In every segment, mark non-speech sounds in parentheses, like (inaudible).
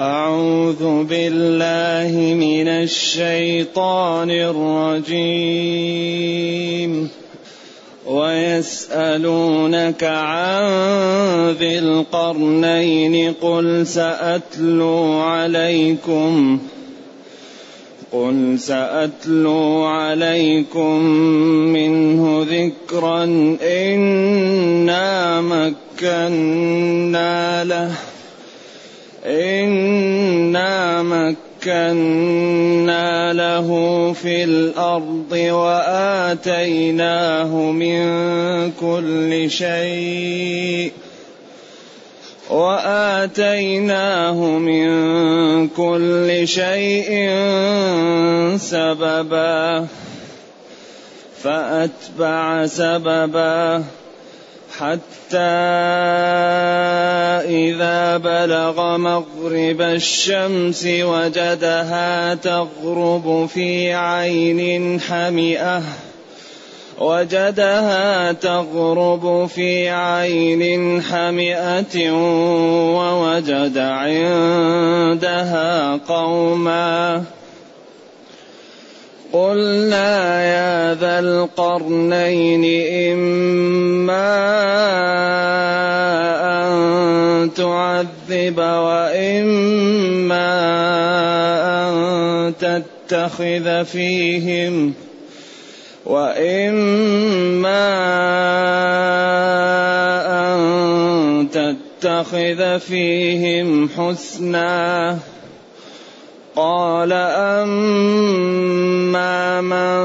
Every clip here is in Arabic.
أعوذ بالله من الشيطان الرجيم. ويسألونك عن ذي القرنين قل سأتلو عليكم قل سأتلو عليكم منه ذكرا إنا مكنا له. إنا مكنا له في الأرض وآتيناه من كل شيء وآتيناه من كل شيء سببا فأتبع سببا حتى إذا بلغ مغرب الشمس وجدها تغرب في عين حمئة. وجدها تغرب في عين حمئة ووجد عندها قوما. قلنا يا ذا القرنين إما أن تعذب وإما أن تتخذ فيهم وإما أن تتخذ فيهم حسناً قال أما من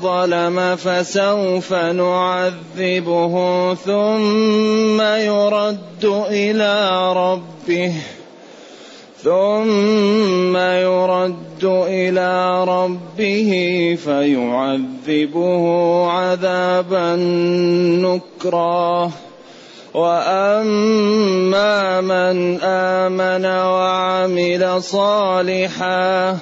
ظلم فسوف نعذبه ثم يرد إلى ربه ثم يرد إلى ربه فيعذبه عذابا نكرا. وأما من آمن وعمل صالحا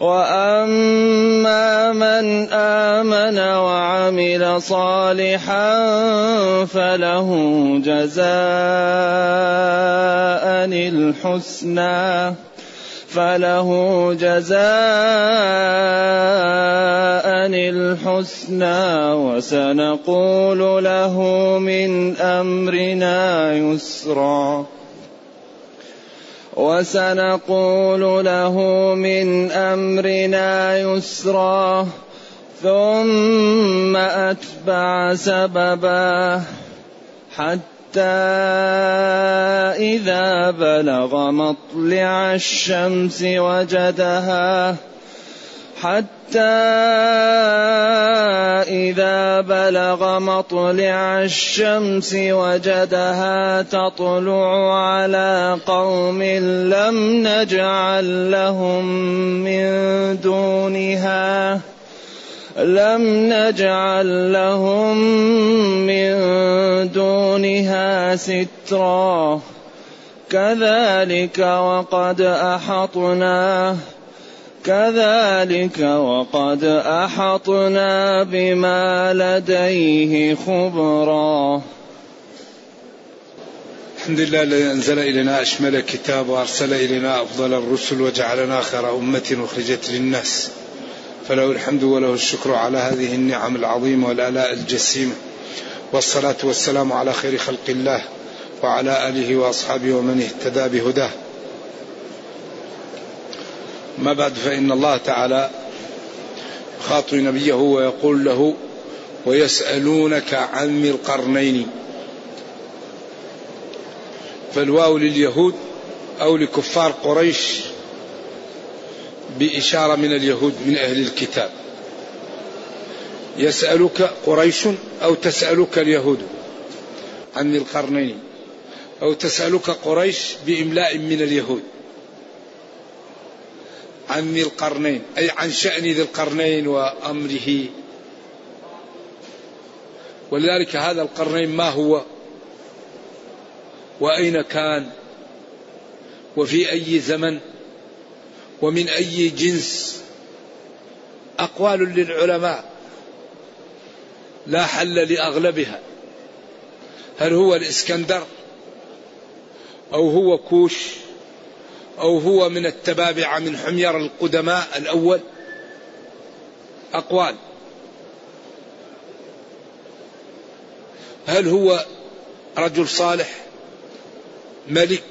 وأما من آمن وعمل صالحا فله جزاء الحسنى. فله جزاء الحسنى وسنقول له من أمرنا يسرا. وسنقول له من أمرنا يسرا. ثم أتبع سببا حتى حتى إذا بلغ مطلع الشمس وجدها حتى إذا بلغ مطلع الشمس وجدها تطلع على قوم لم نجعل لهم من دونها. لم نجعل لهم من دونها سترا. كذلك وقد أحطنا كذلك وقد أحطنا بما لديه خبرا. الحمد لله الذي أنزل إلينا أشمل كتاب وأرسل إلينا أفضل الرسل وجعلنا خير أمة أخرجت للناس. فله الحمد وله الشكر على هذه النعم العظيمة والآلاء الجسيمة. والصلاة والسلام على خير خلق الله وعلى آله وأصحابه ومن اهتدى بهداه. ما بعد فإن الله تعالى يخاطب نبيه ويقول له ويسألونك عن ذي القرنين. فالواو لليهود أو لكفار قريش بإشارة من اليهود من أهل الكتاب. يسألك قريش أو تسألك اليهود عن القرنين؟ أو تسألك قريش بإملاء من اليهود عن القرنين أي عن شأن ذي القرنين وأمره. ولذلك هذا القرنين ما هو؟ وأين كان؟ وفي أي زمن؟ ومن أي جنس. أقوال للعلماء. لا حل لأغلبها. هل هو الإسكندر؟ أو هو كوش؟ أو هو من التبابع من حمير القدماء الأول؟ أقوال. هل هو رجل صالح؟ ملك؟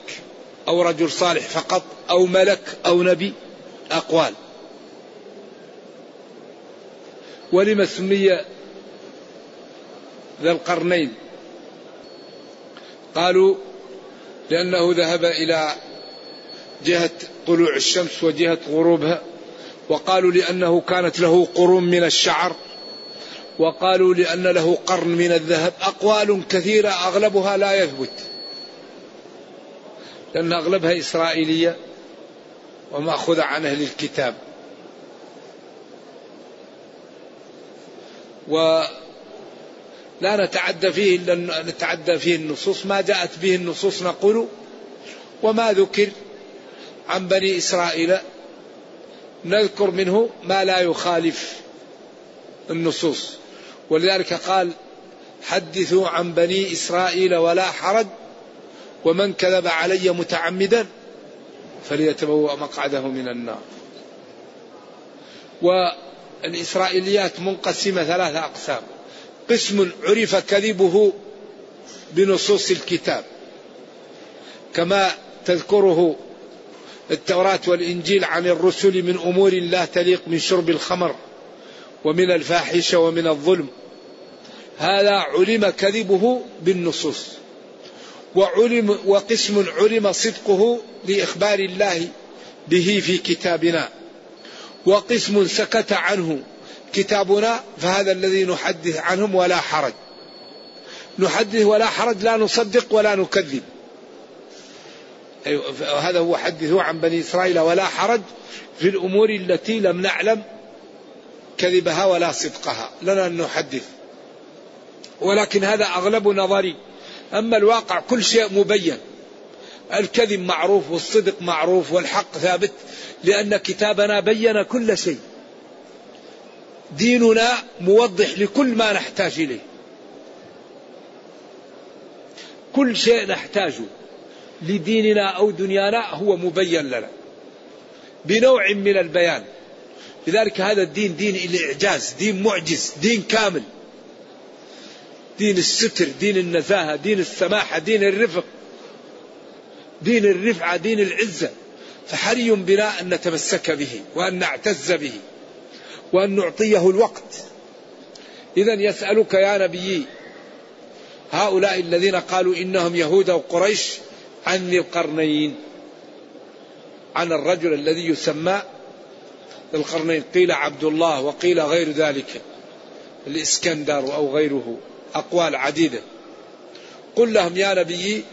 أو رجل صالح فقط أو ملك أو نبي أقوال. ولم سمي ذا القرنين؟ قالوا لأنه ذهب إلى جهة طلوع الشمس وجهة غروبها وقالوا لأنه كانت له قرون من الشعر وقالوا لأن له قرن من الذهب. أقوال كثيرة أغلبها لا يثبت. لأن أغلبها إسرائيلية ومأخوذة عن أهل الكتاب. ولا نتعدى فيه إلا نتعدى فيه النصوص. ما جاءت به النصوص نقول وما ذكر عن بني إسرائيل. نذكر منه ما لا يخالف النصوص. ولذلك قال حدثوا عن بني إسرائيل ولا حرج ومن كذب علي متعمدا فليتبوأ مقعده من النار. والإسرائيليات منقسمة ثلاثة أقسام. قسم عرف كذبه بنصوص الكتاب. كما تذكره التوراة والإنجيل عن الرسل من أمور لا تليق من شرب الخمر ومن الفاحشة ومن الظلم. هذا علم كذبه بالنصوص. وعلم وقسم علم صدقه لإخبار الله به في كتابنا. وقسم سكت عنه كتابنا فهذا الذي نحدث عنهم ولا حرج. نحدث ولا حرج لا نصدق ولا نكذب. أيوة هذا هو حدثوا عن بني إسرائيل ولا حرج في الأمور التي لم نعلم كذبها ولا صدقها. لنا أن نحدث. ولكن هذا أغلب نظري. أما الواقع كل شيء مبين. الكذب معروف والصدق معروف والحق ثابت لأن كتابنا بين كل شيء. ديننا موضح لكل ما نحتاج إليه. كل شيء نحتاجه لديننا أو دنيانا هو مبين لنا. بنوع من البيان. لذلك هذا الدين دين الإعجاز دين معجز دين كامل. دين الستر دين النزاهة دين السماحة دين الرفق. دين الرفعة دين العزة. فحري بنا أن نتمسك به وأن نعتز به وأن نعطيه الوقت. إذا يسألك يا نبي هؤلاء الذين قالوا إنهم يهود وقريش عن القرنين. عن الرجل الذي يسمى القرنين قيل عبد الله وقيل غير ذلك الإسكندر أو غيره. أقوال عديدة. قل لهم يا نبي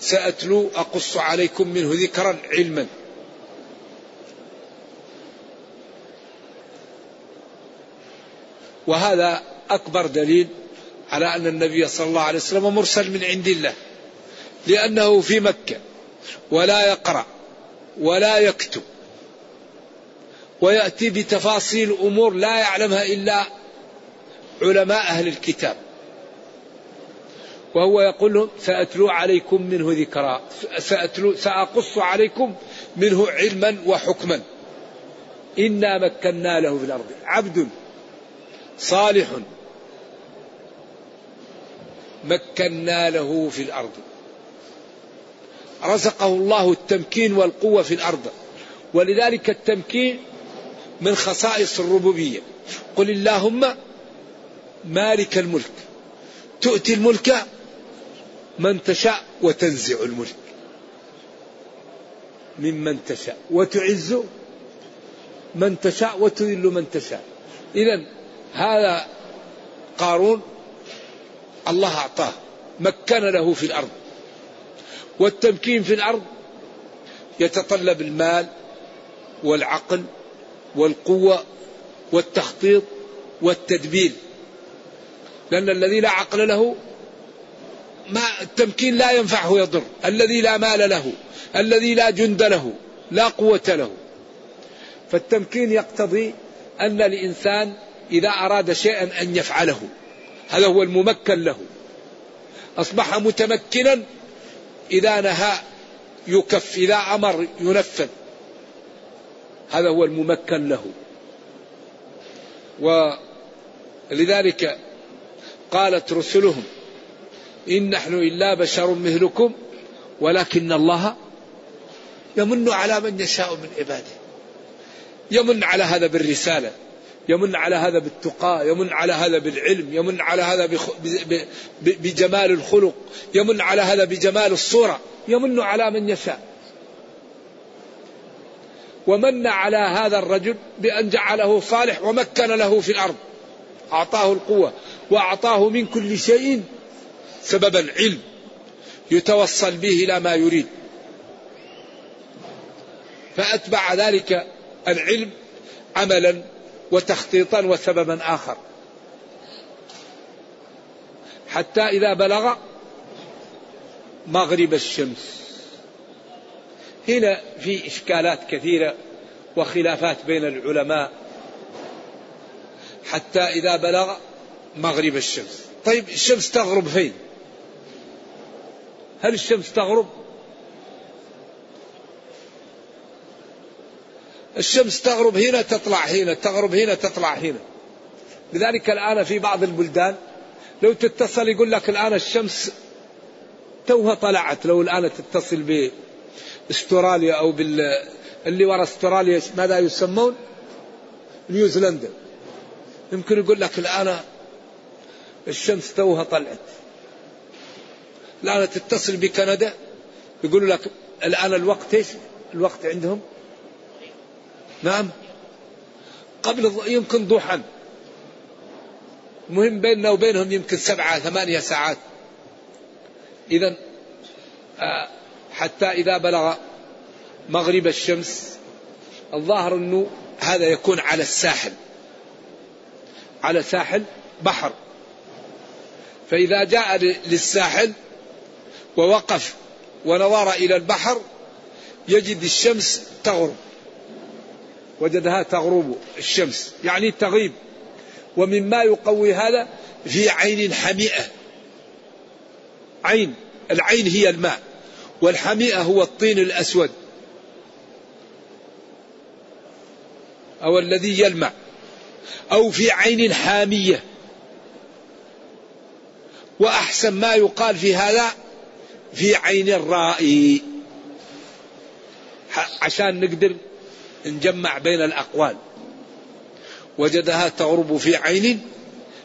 سأتلو أقص عليكم منه ذكرا علما. وهذا أكبر دليل على أن النبي صلى الله عليه وسلم مرسل من عند الله لأنه في مكة ولا يقرأ ولا يكتب ويأتي بتفاصيل أمور لا يعلمها إلا علماء أهل الكتاب. وهو يقول لهم سأتلو عليكم منه ذكرا سأتلو سأقص عليكم منه علما وحكما. إنا مكنا له في الأرض. عبد صالح مكنا له في الأرض. رزقه الله التمكين والقوة في الأرض. ولذلك التمكين من خصائص الربوبية. قل اللهم مالك الملك. تؤتي الملك من تشاء وتنزع الملك. ممن تشاء. وتعز من تشاء وتذل من تشاء. إذا هذا قارون الله أعطاه. مكن له في الأرض. والتمكين في الأرض يتطلب المال والعقل والقوة والتخطيط والتدبير. لأن الذي لا عقل له ما التمكين لا ينفعه يضر. الذي لا مال له الذي لا جند له لا قوة له. فالتمكين يقتضي أن الإنسان إذا أراد شيئا أن يفعله. هذا هو الممكن له. أصبح متمكنا إذا نهى يكف إذا أمر ينفذ. هذا هو الممكن له. ولذلك قالت رسلهم إن نحن إلا بشر مثلكم ولكن الله يمن على من يشاء من عباده. يمن على هذا بالرسالة يمن على هذا بالتقى يمن على هذا بالعلم يمن على هذا بجمال الخلق يمن على هذا بجمال الصورة يمن على من يشاء. ومن على هذا الرجل بأن جعله صالح ومكن له في الأرض أعطاه القوة. وأعطاه من كل شيء سببا علم يتوصل به إلى ما يريد. فأتبع ذلك العلم عملا وتخطيطا وسببا آخر. حتى إذا بلغ مغرب الشمس. هنا في إشكالات كثيرة وخلافات بين العلماء. حتى إذا بلغ مغرب الشمس. طيب الشمس تغرب فين؟ هل الشمس تغرب؟ الشمس تغرب هنا تطلع هنا تغرب هنا تطلع هنا. لذلك الآن في بعض البلدان لو تتصل يقول لك الآن الشمس توها طلعت. لو الآن تتصل بأستراليا أو بال اللي ورا أستراليا ماذا يسمون؟ نيوزيلندا. يمكن يقول لك الآن الشمس توها طلعت. الآن تتصل بكندا يقولوا لك الآن الوقت إيش؟ الوقت عندهم؟ نعم. قبل يمكن ضحى المهم بيننا وبينهم يمكن سبعة ثمانية ساعات. إذا آه، حتى إذا بلغ مغرب الشمس الظاهر أنه هذا يكون على الساحل. على ساحل بحر. فإذا جاء للساحل ووقف ونظر إلى البحر يجد الشمس تغرب. وجدها تغرب الشمس يعني تغيب. ومما يقوي هذا في عين حمئة عين العين هي الماء والحمئة هو الطين الأسود. أو الذي يلمع. أو في عين حامية. وأحسن ما يقال في هذا في عين الرائي عشان نقدر نجمع بين الأقوال. وجدها تغرب في عين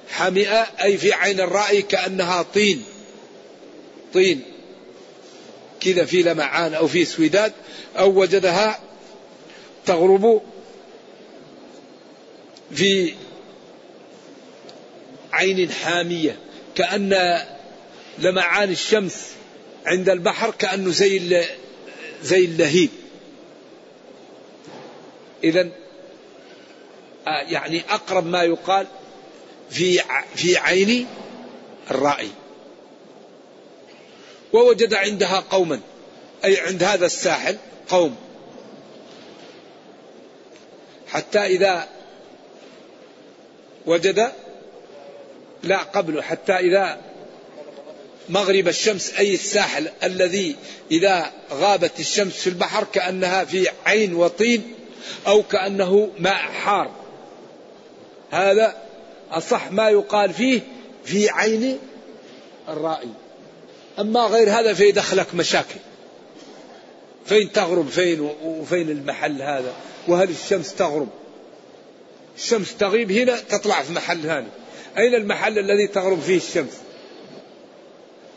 حمئة أي في عين الرأي كأنها طين. طين. كذا في لمعان أو في سويداد أو وجدها تغرب في عين حامية. كأن لمعان الشمس عند البحر كأنه زي زي اللهيب. إذا آه، يعني أقرب ما يقال في في عين الرائي ووجد عندها قوما أي عند هذا الساحل قوم. حتى إذا وجد لا قبله حتى إذا مغرب الشمس أي الساحل الذي إذا غابت الشمس في البحر كأنها في عين وطين أو كأنه ماء حار. هذا أصح ما يقال فيه في عين الرائي. أما غير هذا فيدخلك مشاكل فين تغرب فين وفين المحل هذا وهل الشمس تغرب؟ الشمس تغيب هنا تطلع في محل ثاني. أين المحل الذي تغرب فيه الشمس؟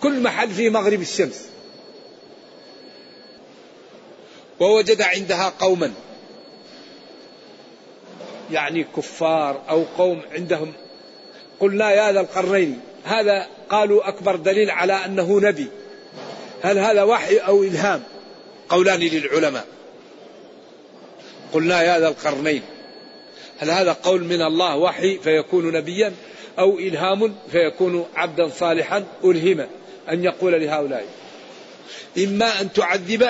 كل محل فيه مغرب الشمس. ووجد عندها قوما. يعني كفار أو قوم عندهم. قلنا يا ذا القرنين هذا قالوا أكبر دليل على أنه نبي. هل هذا وحي أو إلهام؟ قولان للعلماء. قلنا يا ذا القرنين هل هذا قول من الله وحي فيكون نبيا؟ أو إلهام فيكون عبدا صالحا ألهم أن يقول لهؤلاء. إما أن تعذب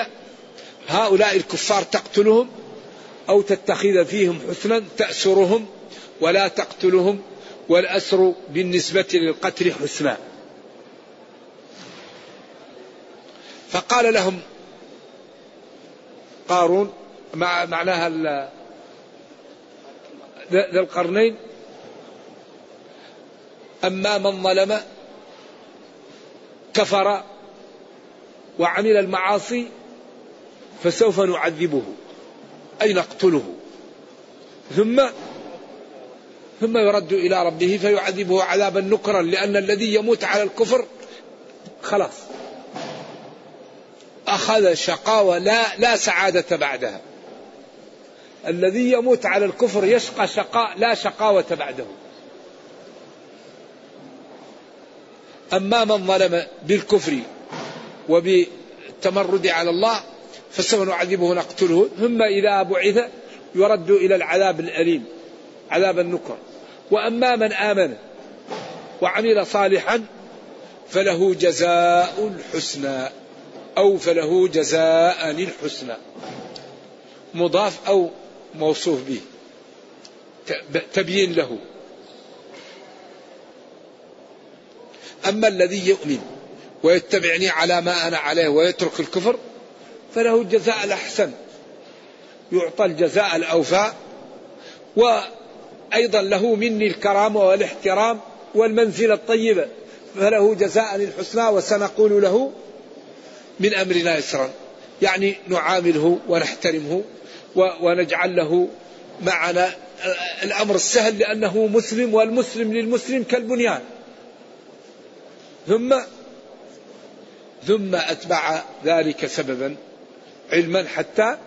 هؤلاء الكفار تقتلهم أو تتخذ فيهم حسنا تأسرهم ولا تقتلهم والأسر بالنسبة للقتل حسنا. فقال لهم قارون مع معناها ذي القرنين أما من ظلم كفر وعمل المعاصي فسوف نعذبه أي نقتله. ثم ثم يرد إلى ربه فيعذبه عذابا نكرا لأن الذي يموت على الكفر خلاص. أخذ شقاوة لا لا سعادة بعدها. الذي يموت على الكفر يشقى شقاء لا شقاوة بعده. أما من ظلم بالكفر وبالتمرد على الله فسوف نعذبه نقتله ثم إذا بعث يرد إلى العذاب الأليم عذاب النكر. وأما من آمن وعمل صالحا فله جزاء الحسنى أو فله جزاء الحسنى. مضاف أو موصوف به تبيين له. أما الذي يؤمن ويتبعني على ما أنا عليه ويترك الكفر فله الجزاء الأحسن. يعطى الجزاء الأوفى وأيضا له مني الكرامة والاحترام والمنزلة الطيبة فله جزاء الحسنى وسنقول له من أمرنا يسرا. يعني نعامله ونحترمه ونجعل له معنا الأمر السهل لأنه مسلم والمسلم للمسلم كالبنيان. ثم ثم أتبع ذلك سببا علما حتى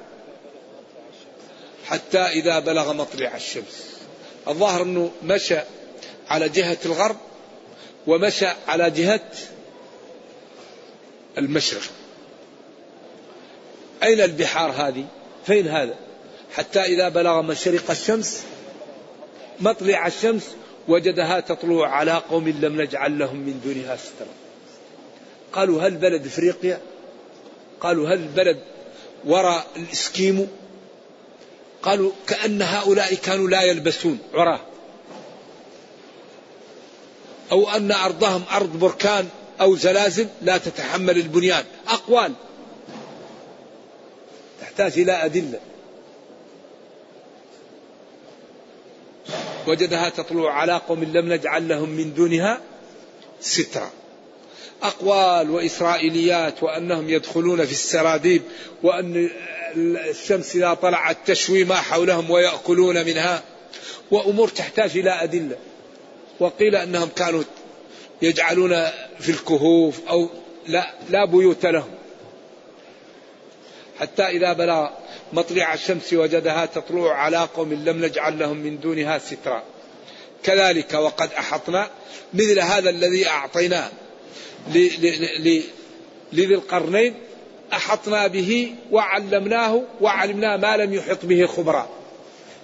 حتى إذا بلغ مطلع الشمس. الظاهر أنه مشى على جهة الغرب ومشى على جهة المشرق. أين البحار هذه؟ فين هذا؟ حتى إذا بلغ مشرق الشمس مطلع الشمس وجدها تطلع على قوم لم نجعل لهم من دونها سترا. قالوا هل بلد إفريقيا؟ قالوا هل بلد وراء الاسكيمو قالوا كأن هؤلاء كانوا لا يلبسون عراه. أو أن أرضهم أرض بركان أو زلازل لا تتحمل البنيان. أقوال. تحتاج إلى أدلة. وجدها تطلع على قوم لم نجعل لهم من دونها سترا. أقوال وإسرائيليات وأنهم يدخلون في السراديب وأن الشمس إذا طلعت تشوي ما حولهم ويأكلون منها وأمور تحتاج إلى أدلة. وقيل أنهم كانوا يجعلون في الكهوف أو لا, لا بيوت لهم. حتى إذا بلغ مطلع الشمس وجدها تطلع على قوم لم نجعل لهم من دونها سترا. كذلك وقد أحطنا مثل هذا الذي أعطيناه. لذي القرنين أحطنا به وعلمناه وعلمنا ما لم يحط به خبرا.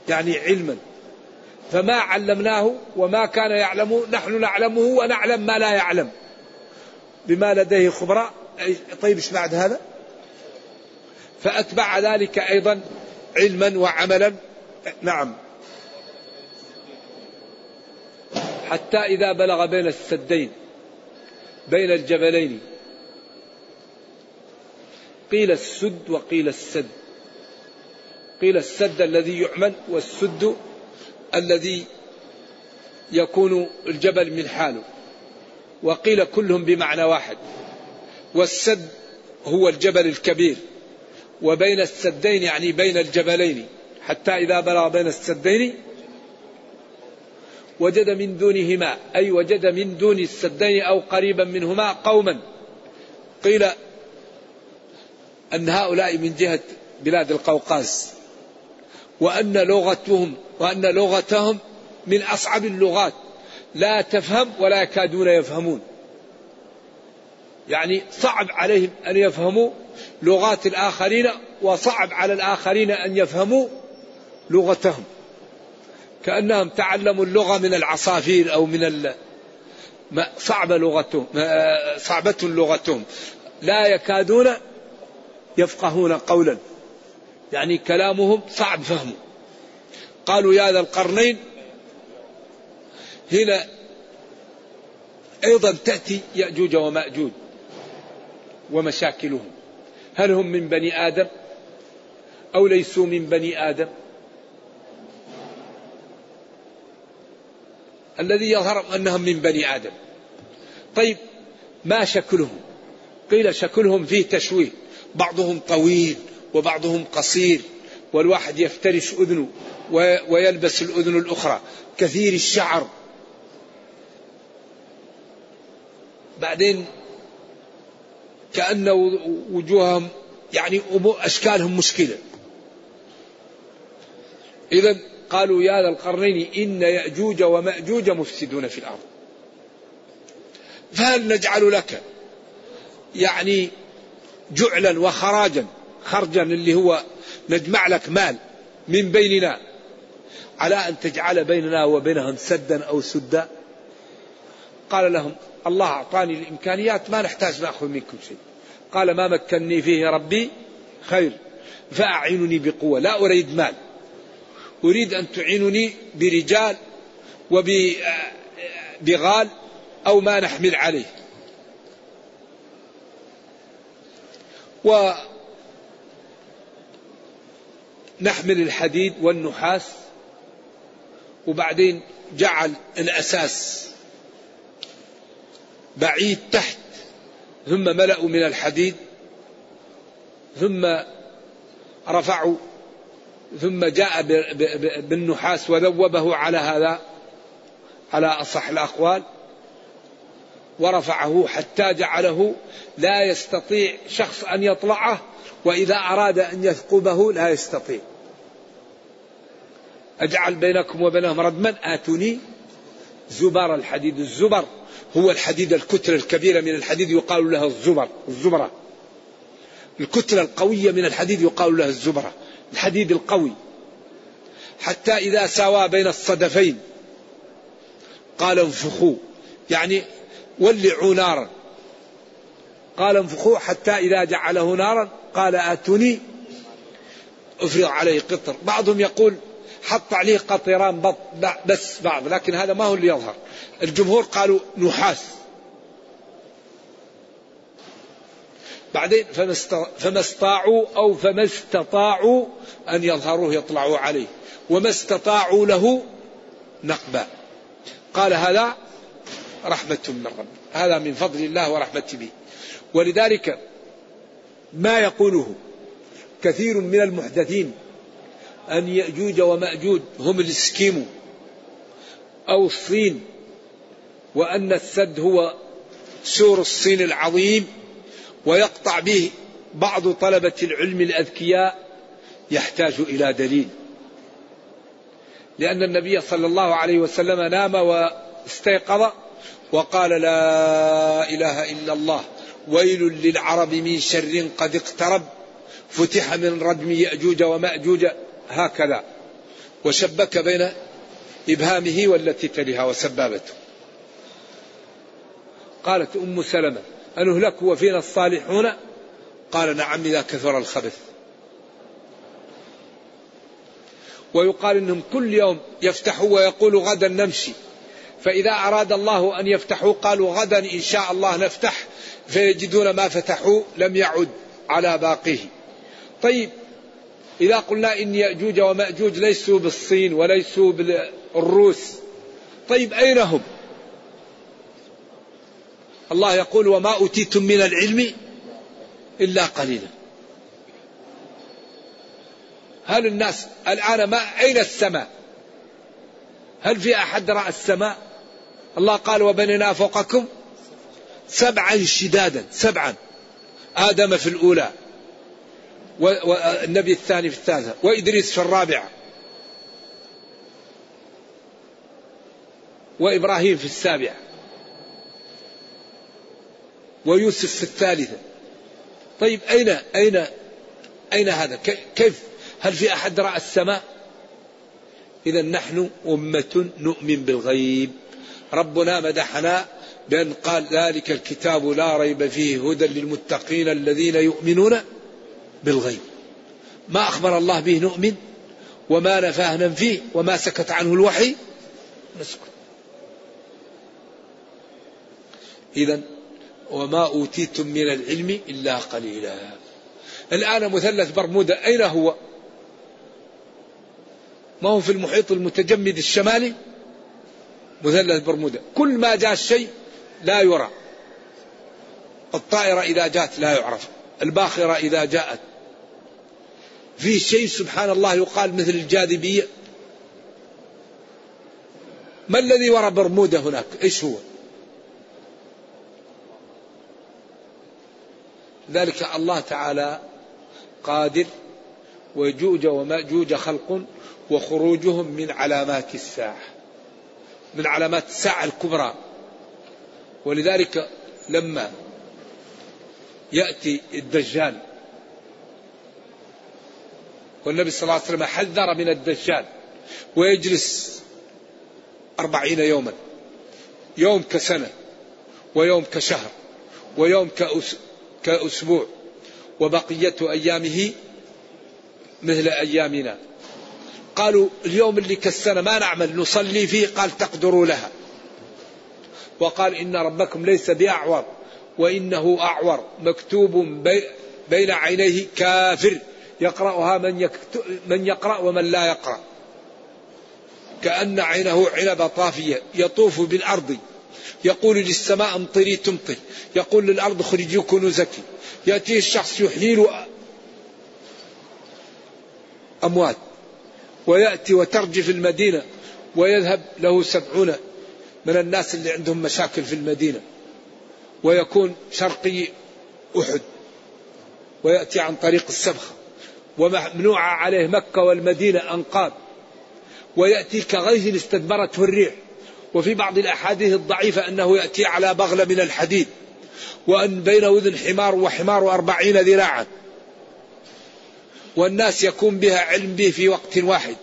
يعني علما. فما علمناه وما كان يعلم نحن نعلمه ونعلم ما لا يعلم. بما لديه خبراء طيب إيش بعد هذا؟ فأتبع ذلك أيضا علما وعملا. نعم. حتى إذا بلغ بين السدين بين الجبلين قيل السد وقيل السد. قيل السد الذي يعمل والسد الذي يكون الجبل من حاله. وقيل كلهم بمعنى واحد. والسد هو الجبل الكبير. وبين السدين يعني بين الجبلين حتى إذا بلغ بين السدين وجد من دونهما أي وجد من دون السدين أو قريبا منهما قوما. قيل أن هؤلاء من جهة بلاد القوقاز وأن لغتهم وأن لغتهم من أصعب اللغات. لا تفهم ولا يكادون يفهمون. يعني صعب عليهم أن يفهموا لغات الآخرين وصعب على الآخرين أن يفهموا لغتهم. كأنهم تعلموا اللغة من العصافير أو من ال... صعبة لغتهم صعبة لغتهم. لا يكادون يفقهون قولا. يعني كلامهم صعب فهمه. قالوا يا ذا القرنين هنا أيضا تأتي يأجوج ومأجوج. ومشاكلهم. هل هم من بني آدم أو ليسوا من بني آدم؟ الذي يظهر أنهم من بني آدم. طيب ما شكلهم؟ قيل شكلهم فيه تشويه. بعضهم طويل وبعضهم قصير والواحد يفترش أذنه ويلبس الأذن الأخرى. كثير الشعر. بعدين كأن وجوههم يعني أشكالهم مشكلة. إذا قالوا يا ذا القرنين إن يأجوج ومأجوج مفسدون في الأرض. فهل نجعل لك يعني جعلا وخراجا خرجا اللي هو نجمع لك مال من بيننا على أن تجعل بيننا وبينهم سدا أو سدا؟ قال لهم الله أعطاني الإمكانيات ما نحتاج نأخذ منكم شيء. قال ما مكني فيه ربي خير فأعينني بقوة لا أريد مال. أريد أن تعينني برجال وبغال أو ما نحمل عليه. ونحمل الحديد والنحاس وبعدين جعل الأساس بعيد تحت ثم ملأوا من الحديد ثم رفعوا ثم جاء بالنحاس وذوبه على هذا على أصح الأقوال ورفعه حتى جعله لا يستطيع شخص أن يطلعه وإذا أراد أن يثقبه لا يستطيع. أجعل بينكم وبينهم ردما آتوني زبر الحديد الزبر. هو الحديد الكتلة الكبيرة من الحديد يقال لها الزبر الزبرة. الكتلة القوية من الحديد يقال لها الزبرة الحديد القوي. حتى إذا ساوى بين الصدفين. قال انفخوا يعني ولعوا نارا. قال انفخوا حتى إذا جعله نارا قال آتوني أفرغ عليه قطر. بعضهم يقول حط عليه قطران بس بعض لكن هذا ما هو اللي يظهر. الجمهور قالوا نحاس. بعدين فما استطاعوا أو فما استطاعوا أن يظهروه يطلعوا عليه. وما استطاعوا له نقبا. قال هذا رحمة من رب هذا من فضل الله ورحمته به. ولذلك ما يقوله كثير من المحدثين أن يأجوج ومأجوج هم الاسكيمو أو الصين وأن السد هو سور الصين العظيم ويقطع به بعض طلبة العلم الأذكياء يحتاج إلى دليل. لأن النبي صلى الله عليه وسلم نام واستيقظ وقال لا إله إلا الله ويل للعرب من شر قد اقترب فتح من ردم يأجوج ومأجوج هكذا. وشبك بين إبهامه والتي تليها وسبابته. قالت أم سلمة أنهلك وفينا الصالحون؟ قال نعم إذا كثر الخبث. ويقال إنهم كل يوم يفتحوا ويقولوا غدا نمشي. فإذا أراد الله أن يفتحوا قالوا غدا إن شاء الله نفتح فيجدون ما فتحوا لم يعد على باقيه. طيب إذا قلنا إن يأجوج ومأجوج ليسوا بالصين وليسوا بالروس طيب أين هم؟ الله يقول وما أوتيتم من العلم إلا قليلا. هل الناس الآن ما أين السماء؟ هل في أحد رأى السماء؟ الله قال وبنينا فوقكم سبعا شدادا سبعا. آدم في الأولى والنبي الثاني في الثالثة. وإدريس في الرابعة. وإبراهيم في السابعة. ويوسف في الثالثة. طيب أين أين أين هذا؟ كيف؟ هل في أحد رأى السماء؟ إذا نحن أمة نؤمن بالغيب. ربنا مدحنا بأن قال ذلك الكتاب لا ريب فيه هدى للمتقين الذين يؤمنون. بالغيب. ما أخبر الله به نؤمن وما نفاه ننفيه وما سكت عنه الوحي نسكت. إذا وما أوتيتم من العلم إلا قليلا. الآن مثلث برمودا أين هو؟ ما هو في المحيط المتجمد الشمالي؟ مثلث برمودا. كل ما جاء الشيء لا يرى. الطائرة إذا جاءت لا يعرف. الباخرة إذا جاءت. في شيء سبحان الله يقال مثل الجاذبية؟ ما الذي وراء برمودا هناك؟ إيش هو؟ ذلك الله تعالى قادر ويجوج ومأجوج خلق وخروجهم من علامات الساعة من علامات الساعة الكبرى. ولذلك لما يأتي الدجال. والنبي صلى الله عليه وسلم حذر من الدجال ويجلس أربعين يوما. يوم كسنة ويوم كشهر ويوم كأسبوع. وبقية أيامه مثل أيامنا. قالوا اليوم اللي كالسنة ما نعمل نصلي فيه. قال تقدروا لها. وقال إن ربكم ليس بأعور وإنه أعور مكتوب بين عينيه كافر. يقرأها من, من يقرأ ومن لا يقرأ. كأن عينه عنب طافية يطوف بالأرض. يقول للسماء امطري تمطر. يقول للأرض خرجي كنوزك يأتيه الشخص يحيل أموات. ويأتي وترجف المدينة ويذهب له سبعون من الناس اللي عندهم مشاكل في المدينة. ويكون شرقي أحد ويأتي عن طريق السبخة وممنوعة عليه مكة والمدينة أنقاض ويأتي كغيث استدبرته الريح. وفي بعض الأحاديث الضعيفة أنه يأتي على بغلة من الحديد وأن بين وذن حمار وحمار أربعين ذراعا. والناس يكون بها علم به في وقت واحد.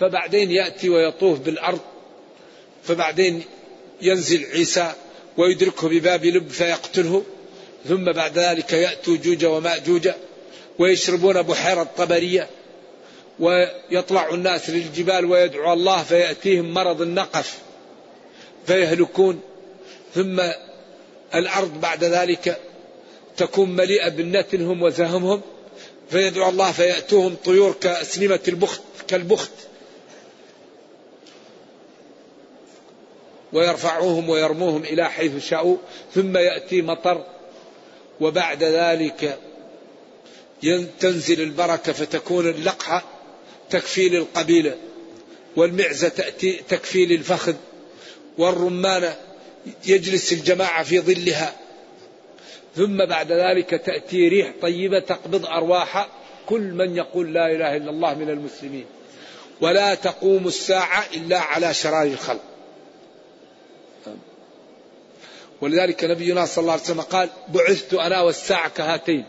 فبعدين يأتي ويطوف بالأرض فبعدين ينزل عيسى ويدركه بباب لب فيقتله ثم بعد ذلك يأتوا جوج ومأجوج ويشربون بحيرة طبرية ويطلع الناس للجبال ويدعو الله فيأتيهم مرض النقف فيهلكون ثم الأرض بعد ذلك تكون مليئة بالنتنهم وزهمهم فيدعو الله فيأتوهم طيور كأسنمة البخت كالبخت. ويرفعوهم ويرموهم إلى حيث شاءوا ثم يأتي مطر وبعد ذلك تنزل البركة فتكون اللقحة تكفي للقبيلة والمعزة تأتي تكفي للفخذ والرمانة يجلس الجماعة في ظلها. ثم بعد ذلك تأتي ريح طيبة تقبض أرواح كل من يقول لا إله إلا الله من المسلمين. ولا تقوم الساعة إلا على شرار الخلق. ولذلك نبينا صلى الله عليه وسلم قال بعثت أنا والساعة كهاتين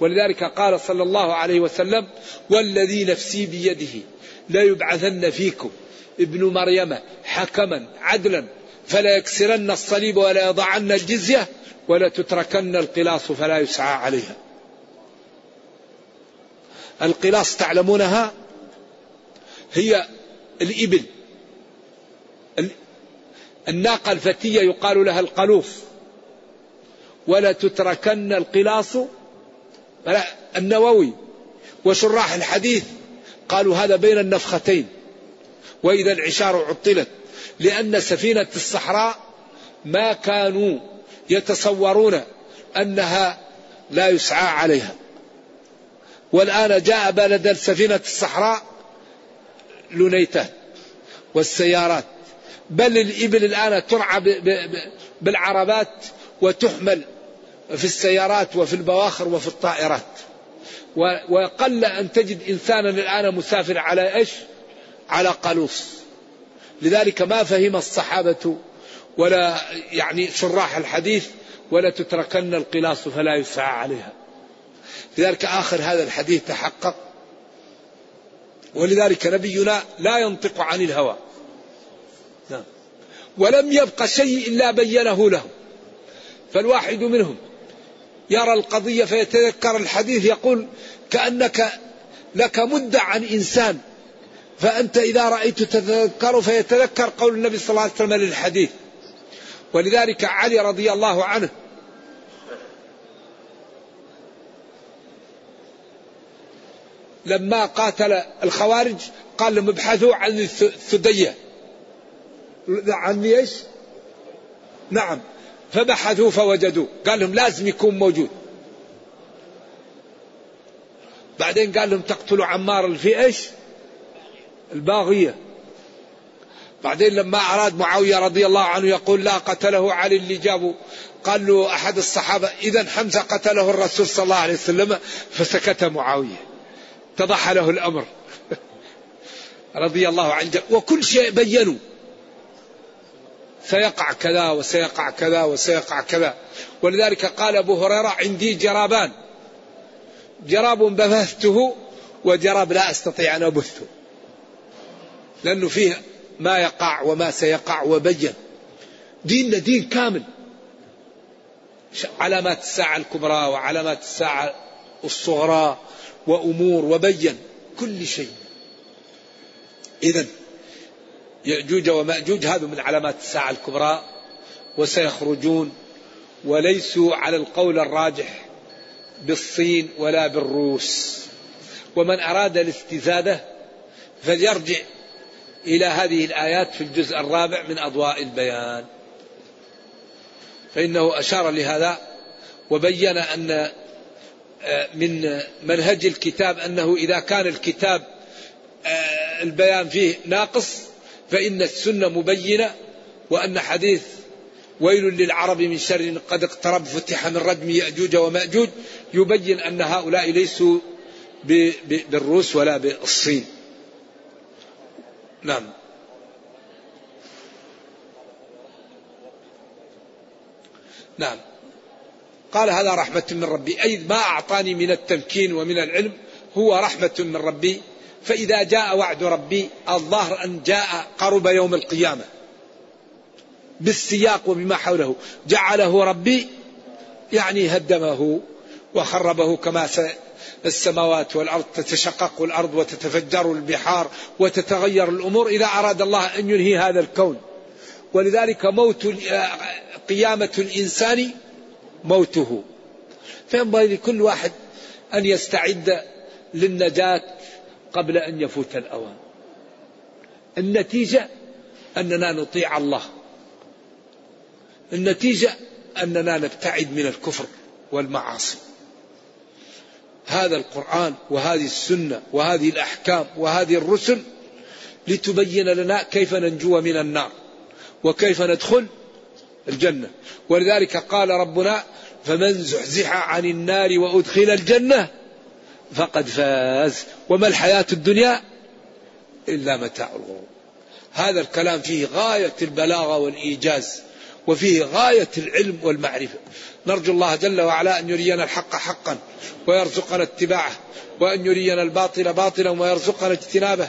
ولذلك قال صلى الله عليه وسلم والذي نفسي بيده لا يبعثن فيكم ابن مريم حكما عدلا فلا يكسرن الصليب ولا يضعن الجزية ولا تتركن القلاص فلا يسعى عليها. القلاص تعلمونها؟ هي الإبل. الناقة الفتية يقال لها القلوص ولا تتركن القلاص. النووي وشراح الحديث قالوا هذا بين النفختين. وإذا العشار عطلت لأن سفينة الصحراء ما كانوا يتصورون أنها لا يسعى عليها. والآن جاء بلد سفينة الصحراء لنيتات والسيارات بل الإبل الآن ترعى بالعربات وتحمل في السيارات وفي البواخر وفي الطائرات. وقل أن تجد إنسانا الآن مسافر على إيش؟ على قلوص لذلك ما فهم الصحابة ولا يعني شراح الحديث ولا تتركن القلاص فلا يسعى عليها. لذلك آخر هذا الحديث تحقق. ولذلك نبينا لا ينطق عن الهوى. ولم يبق شيء إلا بينه له. فالواحد منهم يرى القضية فيتذكر الحديث يقول كأنك لك مدة عن إنسان فأنت إذا رأيت تتذكر فيتذكر قول النبي صلى الله عليه وسلم للحديث. ولذلك علي رضي الله عنه لما قاتل الخوارج قال لهم ابحثوا عن الثدية. عن إيش؟ نعم. فبحثوا فوجدوا. قال لهم لازم يكون موجود. بعدين قال لهم تقتلوا عمار في إيش؟ الباغية. بعدين لما أراد معاوية رضي الله عنه يقول لا قتله علي اللي جابه. قال له أحد الصحابة إذا حمزة قتله الرسول صلى الله عليه وسلم فسكت معاوية. اتضح له الأمر. (laughs) رضي الله عنه. وكل شيء بينوا. سيقع كذا وسيقع كذا وسيقع كذا. ولذلك قال أبو هريرة عندي جرابان. جراب بثته وجراب لا أستطيع أن أبثه. لأنه فيه ما يقع وما سيقع وبين ديننا دين كامل. علامات الساعة الكبرى وعلامات الساعة الصغرى وأمور وبين كل شيء. إذا يأجوج ومأجوج هذا من علامات الساعة الكبرى وسيخرجون وليسوا على القول الراجح بالصين ولا بالروس. ومن أراد الاستزادة فليرجع إلى هذه الآيات في الجزء الرابع من أضواء البيان. فإنه أشار لهذا وبين أن آه، من منهج الكتاب أنه إذا كان الكتاب آه، البيان فيه ناقص فإن السنة مبينة وأن حديث ويل للعرب من شر قد اقترب فتح من ردم يأجوج ومأجوج يبين أن هؤلاء ليسوا بالروس ولا بالصين. نعم. نعم. قال هذا رحمة من ربي. أي ما أعطاني من التمكين ومن العلم هو رحمة من ربي. فإذا جاء وعد ربي الظاهر أن جاء قرب يوم القيامة. بالسياق وبما حوله. جعله ربي يعني هدمه وخربه كما السماوات والأرض تتشقق الأرض وتتفجر البحار وتتغير الأمور إذا أراد الله أن ينهي هذا الكون. ولذلك موت قيامة الإنسان موته. فينبغي لكل واحد أن يستعد للنجاة قبل أن يفوت الأوان. النتيجة أننا نطيع الله. النتيجة أننا نبتعد من الكفر والمعاصي. هذا القرآن وهذه السنة وهذه الأحكام وهذه الرسل لتبين لنا كيف ننجو من النار وكيف ندخل الجنة. ولذلك قال ربنا فمن زحزح عن النار وأدخل الجنة فقد فاز. وما الحياة الدنيا إلا متاع الغرور. هذا الكلام فيه غاية البلاغة والإيجاز وفيه غاية العلم والمعرفة. نرجو الله جل وعلا أن يرينا الحق حقا ويرزقنا اتباعه وأن يرينا الباطل باطلا ويرزقنا اجتنابه